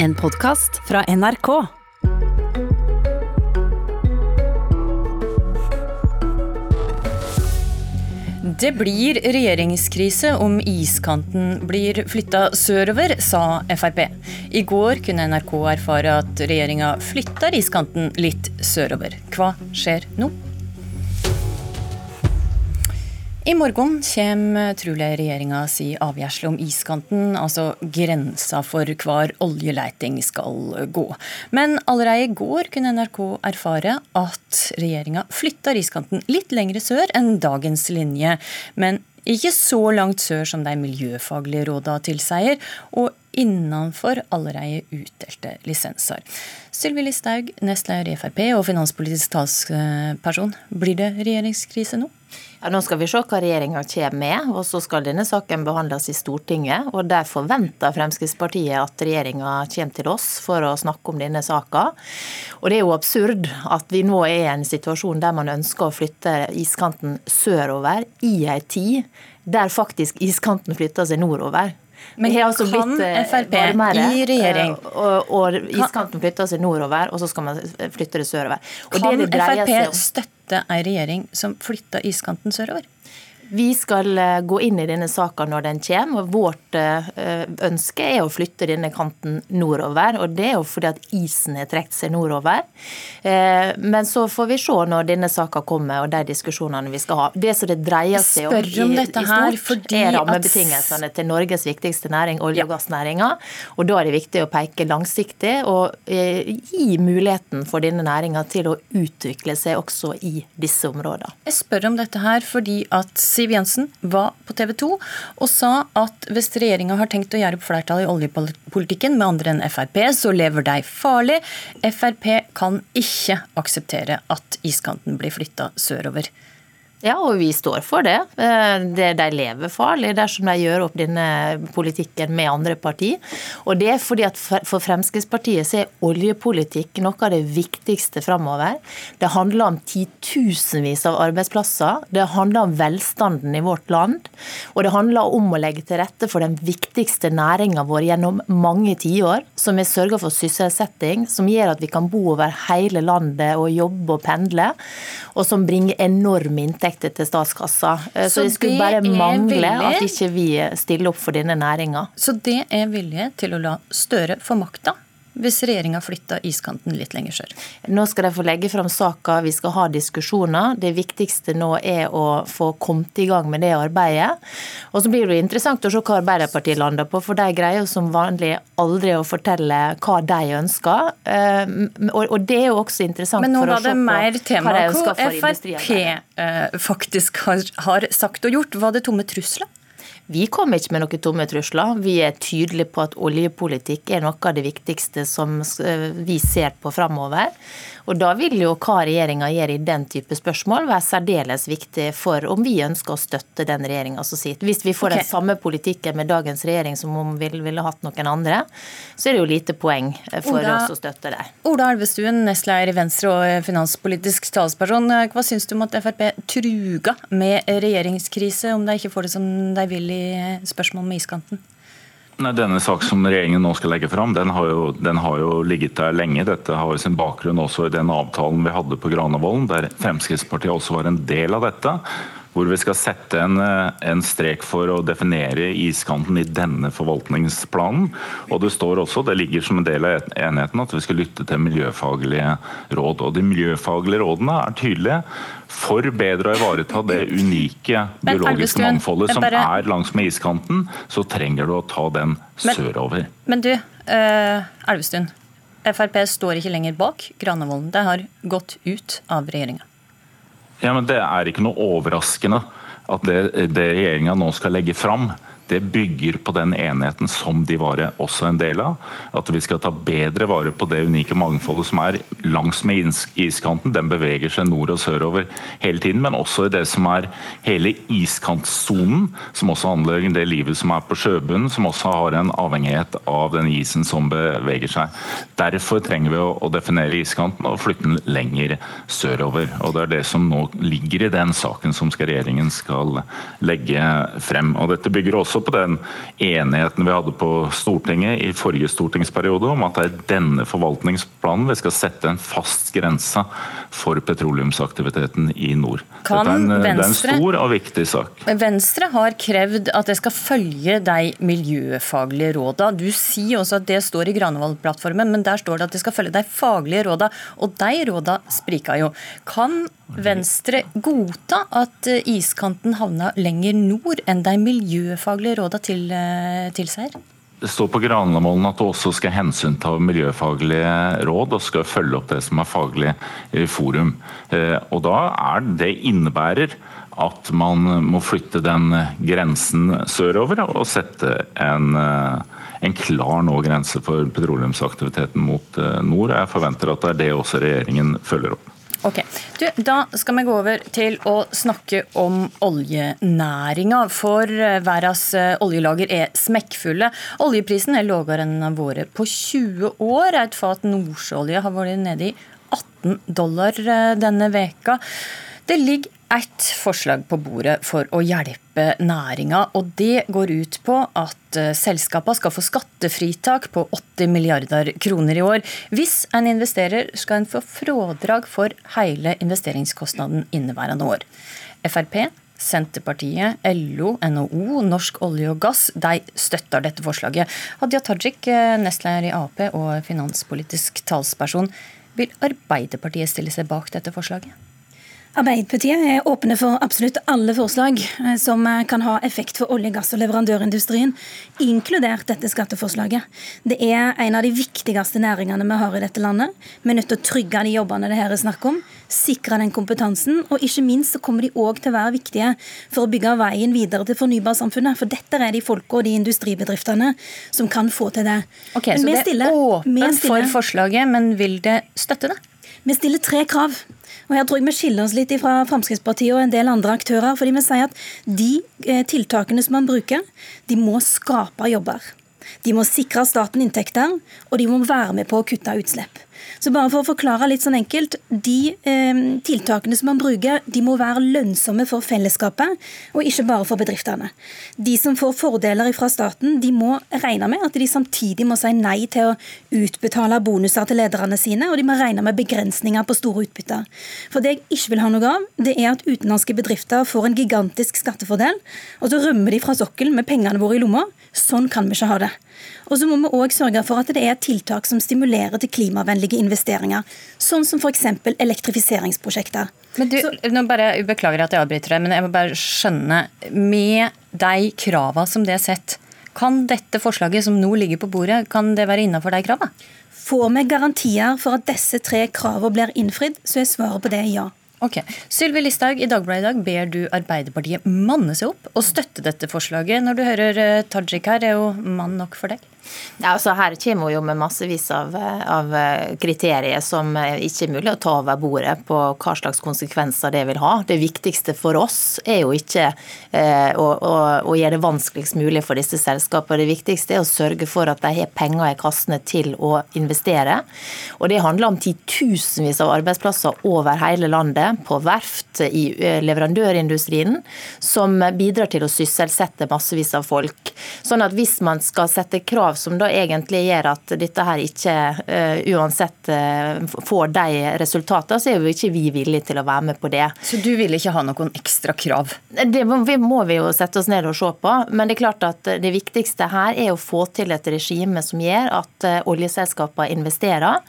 En podkast fra NRK. Det blir regjeringskrise om iskanten blir flytta sørover, sa Frp. I går kunne NRK erfare at regjeringa flytter iskanten litt sørover. Hva skjer nå? I morgen kommer trolig regjeringa si avgjørsel om iskanten, altså grensa for hvor oljeleiting skal gå. Men allerede i går kunne NRK erfare at regjeringa flytter iskanten litt lengre sør enn dagens linje. Men ikke så langt sør som de miljøfaglige rådene tilsier, og innenfor allerede utdelte lisenser. Sylvi Listhaug, nestleder i Frp og finanspolitisk talsperson. Blir det regjeringskrise nå? Ja, nå skal vi se hva regjeringa kommer med, og så skal denne saken behandles i Stortinget. og Der forventer Fremskrittspartiet at regjeringa kommer til oss for å snakke om denne saka. Og Det er jo absurd at vi nå er i en situasjon der man ønsker å flytte iskanten sørover i ei tid der faktisk iskanten flytter seg nordover. Men altså kan eh, Frp i regjering eh, og, og iskanten flytter seg nordover, og så skal man flytte det sørover. Og kan det det Frp støtte støtte ei regjering som flytta iskanten sørover? Vi skal eh, gå inn i denne saka når den kommer. og Vårt eh, ønske er å flytte denne kanten nordover. og Det er jo fordi at isen har trukket seg nordover. Eh, men så får vi se når denne saka kommer og de diskusjonene vi skal ha. Det som det dreier seg om, om i, i stort, er rammebetingelsene til Norges viktigste næring, olje- og gassnæringa. Og da er det viktig å peke langsiktig og gi muligheten for denne næringa til å utvikle seg også i disse områdene. Jeg spør om dette her fordi at Siv Jensen var på TV 2 og sa at hvis regjeringa har tenkt å gjøre opp flertall i oljepolitikken med andre enn Frp, så lever de farlig. Frp kan ikke akseptere at iskanten blir flytta sørover. Ja, og vi står for det. Eh, det de lever farlig dersom de gjør opp denne politikken med andre partier. Og det er fordi at for Fremskrittspartiet så er oljepolitikk noe av det viktigste framover. Det handler om titusenvis av arbeidsplasser. Det handler om velstanden i vårt land. Og det handler om å legge til rette for den viktigste næringa vår gjennom mange tiår, som har sørga for sysselsetting, som gjør at vi kan bo over hele landet og jobbe og pendle, og som bringer enorme inntekter inntekter til statskassa. Eh, så, så det skulle bare mangle at ikke vi stiller opp for denne næringa. Så det er vilje til å la Støre få makta? Hvis regjeringa flytter iskanten litt lenger sør? Nå skal de få legge fram saka, vi skal ha diskusjoner. Det viktigste nå er å få kommet i gang med det arbeidet. Og så blir det interessant å se hva Arbeiderpartiet lander på, for de greier jo som vanlig aldri å fortelle hva de ønsker. Eh, og det er jo også interessant for å se på hva de ønsker for industrien. Men nå var det mer tema hva Frp eh, faktisk har sagt og gjort. Var det tomme trusler? Vi kommer ikke med noen tomme trusler. Vi er tydelige på at oljepolitikk er noe av det viktigste som eh, vi ser på framover. Og Da vil jo hva regjeringa gjør i den type spørsmål være særdeles viktig for om vi ønsker å støtte den regjeringa som sitter. Hvis vi får okay. den samme politikken med dagens regjering som om vi ville hatt noen andre, så er det jo lite poeng for Oda, oss å støtte det. Ola Elvestuen, nestleder i Venstre og finanspolitisk talsperson. Hva syns du om at Frp truga med regjeringskrise om de ikke får det som de vil i spørsmål med iskanten? Nei, Denne sak som regjeringen nå skal legge fram, den har, jo, den har jo ligget der lenge. Dette har jo sin bakgrunn også i den avtalen vi hadde på Granavolden, der Fremskrittspartiet også var en del av dette hvor vi skal sette en, eh, en, strek for å definere iskanten i denne forvaltningsplanen. Og det står også, det ligger som en del av enheten, at vi skal lytte til miljøfaglige råd. Og de miljøfaglige rådene er tydelige. For bedre å ivareta det unike biologiske mangfoldet som er langs med iskanten, så trenger du å ta den sørover. Men, men du, uh, Elvestuen. Frp står ikke lenger bak Granavolden. Det har gått ut av regjeringa. Ja, men Det er ikke noe overraskende at det, det regjeringa nå skal legge fram, det bygger på den enheten som de var også en del av. At vi skal ta bedre vare på det unike mangfoldet som er langs med iskanten. Den beveger seg nord og sørover hele tiden, men også i det som er hele iskantsonen. Som også handler om det livet som er på sjøbunnen, som også har en avhengighet av den isen som beveger seg. Derfor trenger vi å definere iskanten og flytte den lenger sørover. Og Det er det som nå ligger i den saken som regjeringen skal legge frem. Og Dette bygger også også på den enigheten vi hadde på Stortinget i forrige stortingsperiode om at det er denne forvaltningsplanen vi skal sette en fast grense for petroleumsaktiviteten i nord. Kan Dette er en, det er en stor og viktig sak. Venstre har krevd at det skal følge de miljøfaglige råda. Du sier også at det står i Granavolden-plattformen, men der står det at det skal følge de faglige råda, og de råda spriker jo. Kan Venstre godta at eh, iskanten havna lenger nord enn de miljøfaglige råda til, seg her? Det står på Granavolden at det også skal hensynta miljøfaglige råd og skal følge opp det som er faglig eh, forum. Eh, Og da er det innebærer at man må flytte den grensen sørover og sette en, eh, en klar nå grense for petroleumsaktiviteten mot eh, nord. Jeg forventer at det er det også regjeringen følger opp. Ok, du, Da skal vi gå over til å snakke om oljenæringa. For eh, verdens eh, oljelager er smekkfulle. Oljeprisen er lavere enn den har vært på 20 år. Et fat nordsjøolje har vært nede i 18 dollar eh, denne veka. Det ligger ett forslag på bordet for å hjelpe næringa, og det går ut på at eh, selskapene skal få skattefritak på 80 milliarder kroner i år. Hvis en investerer, skal en få frådrag for hele investeringskostnaden inneværende år. Frp Senterpartiet, LO, NHO, Norsk olje og gass de støtter dette forslaget. Hadia Tajik, eh, nestleder i Ap og finanspolitisk talsperson. Vil Arbeiderpartiet stille seg bak dette forslaget? Arbeiderpartiet er åpne for absolutt alle forslag eh, som eh, kan ha effekt for olje-, gass- og leverandørindustrien, inkludert dette skatteforslaget. Det er en av de viktigste næringene vi har i dette landet. Vi er nødt til å trygge de jobbene det her er snakk om, sikre den kompetansen, og ikke minst så kommer de òg til å være viktige for å bygge veien videre til fornybarsamfunnet. For dette er de folka og de industribedriftene som kan få til det. Ok, Så det er åpent for forslaget, men vil det støtte det? Vi stiller tre krav. Og her tror jeg vi skiller oss litt fra Fremskrittspartiet og en del andre aktører. fordi vi sier at de eh, tiltakene som man bruker, de må skape jobber. De må sikre staten inntekter, og de må være med på å kutte utslipp. Så bare for å forklare litt sånn enkelt, De eh, tiltakene som man bruker, de må være lønnsomme for fellesskapet, og ikke bare for bedriftene. De som får fordeler fra staten, de må regne med at de samtidig må si nei til å utbetale bonuser til lederne sine, og de må regne med begrensninger på store utbytter. For det jeg ikke vil ha noe av, det er at utenlandske bedrifter får en gigantisk skattefordel, og så rømmer de fra sokkelen med pengene våre i lomma. Sånn kan vi ikke ha det. Og så må vi òg sørge for at det er tiltak som stimulerer til klimavennlige investeringer, sånn som f.eks. elektrifiseringsprosjekter. Men du, nå bare jeg Beklager at jeg avbryter deg, men jeg må bare skjønne. Med de krava som det er sett, kan dette forslaget som nå ligger på bordet, kan det være innafor de krava? Får vi garantier for at disse tre kravene blir innfridd, så er svaret på det ja. Ok. Sylvi Listhaug, i Dagbladet i dag ber du Arbeiderpartiet manne seg opp og støtte dette forslaget. Når du hører eh, Tajik her, er jo mann nok for deg? Ja, altså her kommer hun jo med massevis av, av kriterier som ikke er mulig å ta over bordet på hva slags konsekvenser det vil ha. Det viktigste for oss er jo ikke eh, å, å, å, gjøre det vanskeligst mulig for disse selskapene. Det viktigste er å sørge for at de har penger i kassene til å investere. Og det handler om titusenvis av arbeidsplasser over hele landet, på verft, i leverandørindustrien, som bidrar til å sysselsette massevis av folk. Sånn at hvis man skal sette krav som da egentlig gjør at dette her ikke uh, uansett uh, får de resultatene, så er jo ikke vi villige til å være med på det. Så du vil ikke ha noen ekstra krav? Det må vi, må vi jo sette oss ned og se på. Men det er klart at det viktigste her er å få til et regime som gjør at uh, oljeselskapene investerer.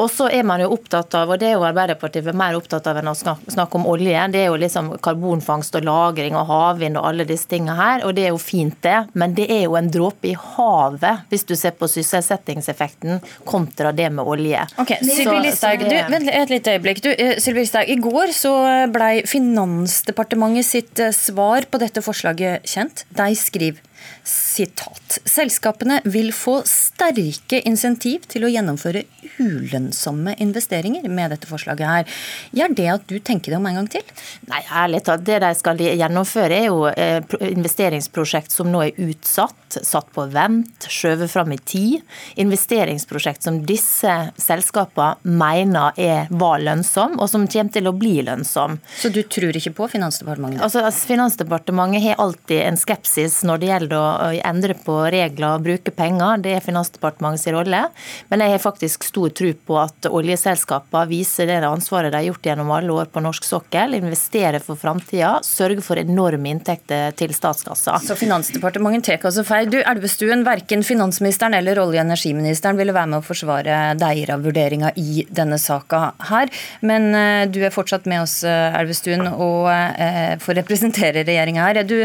Og så er man jo opptatt av, og det er jo Arbeiderpartiet mer opptatt av enn å snakke om olje, det er jo liksom karbonfangst og -lagring og havvind og alle disse tingene her. Og det er jo fint, det. Men det er jo en dråpe i havet hvis du ser på sysselsettingseffekten kontra det med olje. Ok, Sylvi Listhaug, du, vent et lite øyeblikk. Du, eh, Sylvi Listhaug, I går så ble Finansdepartementet sitt eh, svar på dette forslaget kjent. De skriver sitat. Selskapene vil få sterke insentiv til å gjennomføre ulønnsomme investeringer med dette forslaget her. Gjør det at du tenker det om en gang til? Nei, ærlig talt. Det de skal gjennomføre er jo eh, investeringsprosjekt som nå er utsatt, satt på vent, skjøvet fram i tid. Investeringsprosjekt som disse selskapene mener er, var lønnsom, og som kommer til å bli lønnsom. Så du tror ikke på Finansdepartementet? Altså, Finansdepartementet har alltid en skepsis når det gjelder å, å endre på regler og bruke penger. Det er Finansdepartementets rolle. Men jeg har faktisk stor tro på at oljeselskapene viser det ansvaret de har gjort gjennom alle år på norsk sokkel. Investere for framtida, sørge for enorme inntekter til statskassa. Så Finansdepartementet tar altså feil. Du, Elvestuen, verken finansministeren eller olje- og energiministeren ville være med å forsvare Deira-vurderinga i denne saka her. Men uh, du er fortsatt med oss, uh, Elvestuen, og uh, får representere regjeringa her. Du,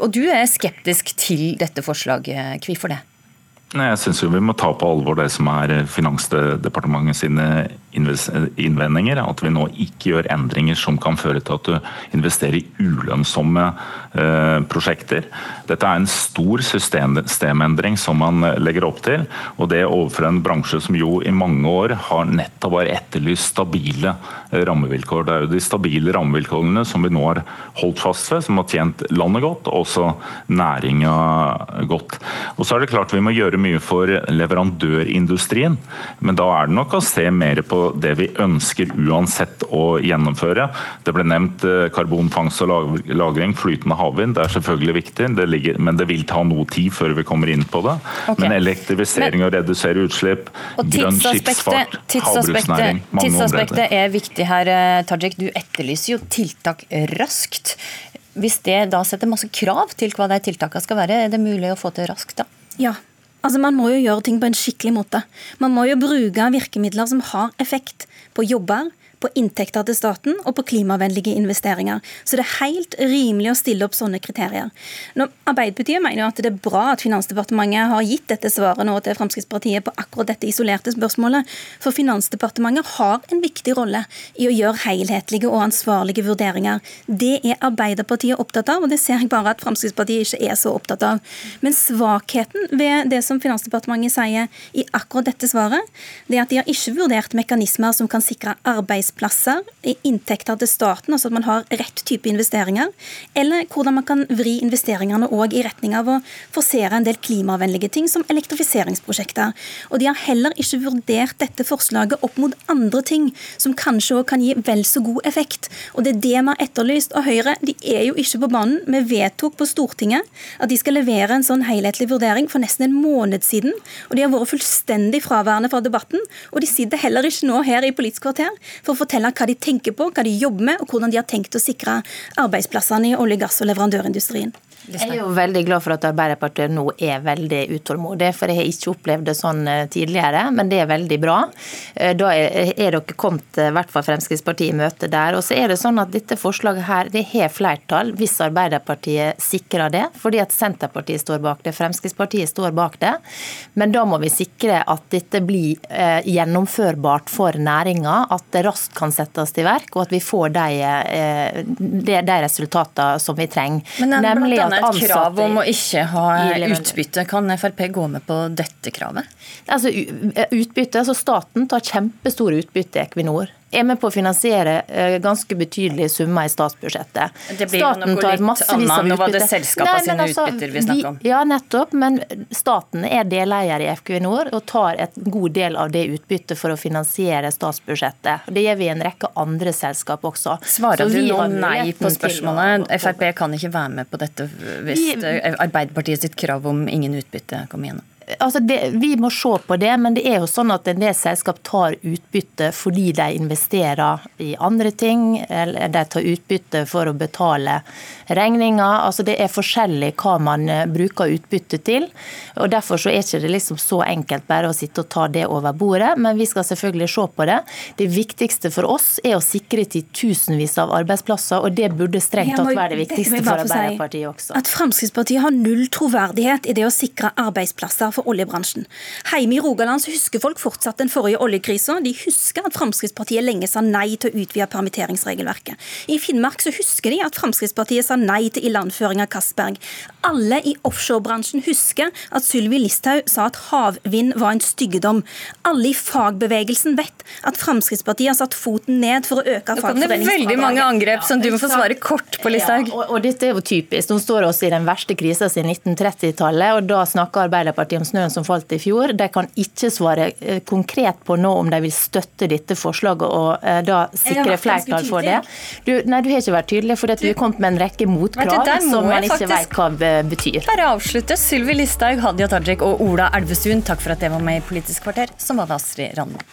og du er skeptisk til dette forslaget. Hvorfor det? Jeg syns vi må ta på alvor det som er Finansdepartementet sine innvendinger. At vi nå ikke gjør endringer som kan føre til at du investerer i ulønnsomme eh, prosjekter. Dette er en stor systemendring som man legger opp til. Og det overfor en bransje som jo i mange år har nettopp har etterlyst stabile eh, rammevilkår. Det er jo de stabile rammevilkårene som vi nå har holdt fast ved, som har tjent landet godt, og også næringa godt. Og så er det klart vi må gjøre mye for leverandørindustrien, men da er det nok å se mer på det vi ønsker uansett å gjennomføre. Det ble nevnt eh, karbonfangst og -lagring, flytende havvind. Det er selvfølgelig viktig, det ligger, men det vil ta noe tid før vi kommer inn på det. Okay. Men elektrifisering og redusere utslipp, grønn skipsfart, havbruksnæring, mange Tidsaspektet er viktig her, eh, Tajik. Du etterlyser jo tiltak raskt. Hvis det da setter masse krav til hva de tiltakene skal være, er det mulig å få til raskt da? Ja, Altså, Man må jo gjøre ting på en skikkelig måte. Man må jo bruke virkemidler som har effekt på jobber, på inntekter til staten og på klimavennlige investeringer. Så det er helt rimelig å stille opp sånne kriterier. Nå, Arbeiderpartiet mener jo at det er bra at Finansdepartementet har gitt dette svaret nå til Fremskrittspartiet på akkurat dette isolerte spørsmålet. For Finansdepartementet har en viktig rolle i å gjøre helhetlige og ansvarlige vurderinger. Det er Arbeiderpartiet opptatt av, og det ser jeg bare at Fremskrittspartiet ikke er så opptatt av. Men svakheten ved det som Finansdepartementet sier i akkurat dette svaret, det er at de har ikke vurdert mekanismer som kan sikre arbeids arbeidsplasser, inntekter til staten, altså at man har rett type investeringer, eller hvordan man kan vri investeringene òg i retning av å forsere en del klimavennlige ting, som elektrifiseringsprosjekter. Og de har heller ikke vurdert dette forslaget opp mot andre ting, som kanskje òg kan gi vel så god effekt. Og det er det vi har etterlyst. Og Høyre de er jo ikke på banen. Vi vedtok på Stortinget at de skal levere en sånn helhetlig vurdering for nesten en måned siden, og de har vært fullstendig fraværende fra debatten. Og de sitter heller ikke nå her i Politisk kvarter for fortelle hva de tenker på, hva de jobber med, og hvordan de har tenkt å sikre arbeidsplassene i olje-, gass- og leverandørindustrien. Jeg er jo veldig glad for at Arbeiderpartiet nå er veldig utålmodig, for jeg har ikke opplevd det sånn eh, tidligere, men det er veldig bra. Eh, da er dere kommet eh, i hvert fall Fremskrittspartiet i møte der. Og så er det sånn at dette forslaget her, det har flertall hvis Arbeiderpartiet sikrer det, fordi at Senterpartiet står bak det, Fremskrittspartiet står bak det. Men da må vi sikre at dette blir gjennomførbart for næringa, at det raskt kan settes til verk, og at vi får de, de, de resultatene som vi trenger. Men Nemlig at et krav om å ikke ha utbytte. Kan Frp gå med på dette kravet? Altså, utbytte, altså Staten tar kjempestore utbytte i Equinor er med på å finansiere eh, ganske betydelige summer i statsbudsjettet. Det blir staten noe tar massevis av utbytte. Nå var det selskapene sine altså, utbytter vi snakker om. Ja, nettopp. Men staten er deleier i Equinor og tar et god del av det utbyttet for å finansiere statsbudsjettet. Det gjør vi i en rekke andre selskap også. Svarer du nå nei på spørsmålet? Frp kan ikke være med på dette hvis Arbeiderpartiet sitt krav om ingen utbytte kommer gjennom? Altså det, Vi må se på det, men det er jo sånn at en del selskap tar utbytte fordi de investerer i andre ting, eller de tar utbytte for å betale regninger. Altså det er forskjellig hva man eh, bruker utbytte til. og Derfor så er det ikke liksom så enkelt bare å sitte og ta det over bordet, men vi skal selvfølgelig se på det. Det viktigste for oss er å sikre titusenvis av arbeidsplasser, og det burde strengt tatt være det viktigste for Arbeiderpartiet også. At Fremskrittspartiet har null troverdighet i det å sikre arbeidsplasser for for oljebransjen. Heime i Rogaland så husker folk fortsatt den forrige oljekrisa. De husker at Fremskrittspartiet lenge sa nei til å utvide permitteringsregelverket. I Finnmark så husker de at Fremskrittspartiet sa nei til ilandføring av Castberg. Alle i offshorebransjen husker at Sylvi Listhaug sa at havvind var en styggedom. Alle i fagbevegelsen vet at Fremskrittspartiet har satt foten ned for å øke fagforeningsfradraget. Det er veldig mange angrep som du må få svare kort på, Listhaug. Ja, og, og, dette er jo typisk. Nå står vi i den verste krisa siden 1930-tallet, og da snakker Arbeiderpartiet om snøen som falt i fjor. De kan ikke svare eh, konkret på nå om de vil støtte dette forslaget og eh, da sikre flertall for det. Du, nei, du har ikke vært tydelig, for du har kommet med en rekke motkrav som man ikke vet hva betyr. Bare avslutte. Sylvi Listhaug, Hadia Tajik og Ola Elvestuen, takk for at dere var med i Politisk kvarter. Som var det Astrid Randen.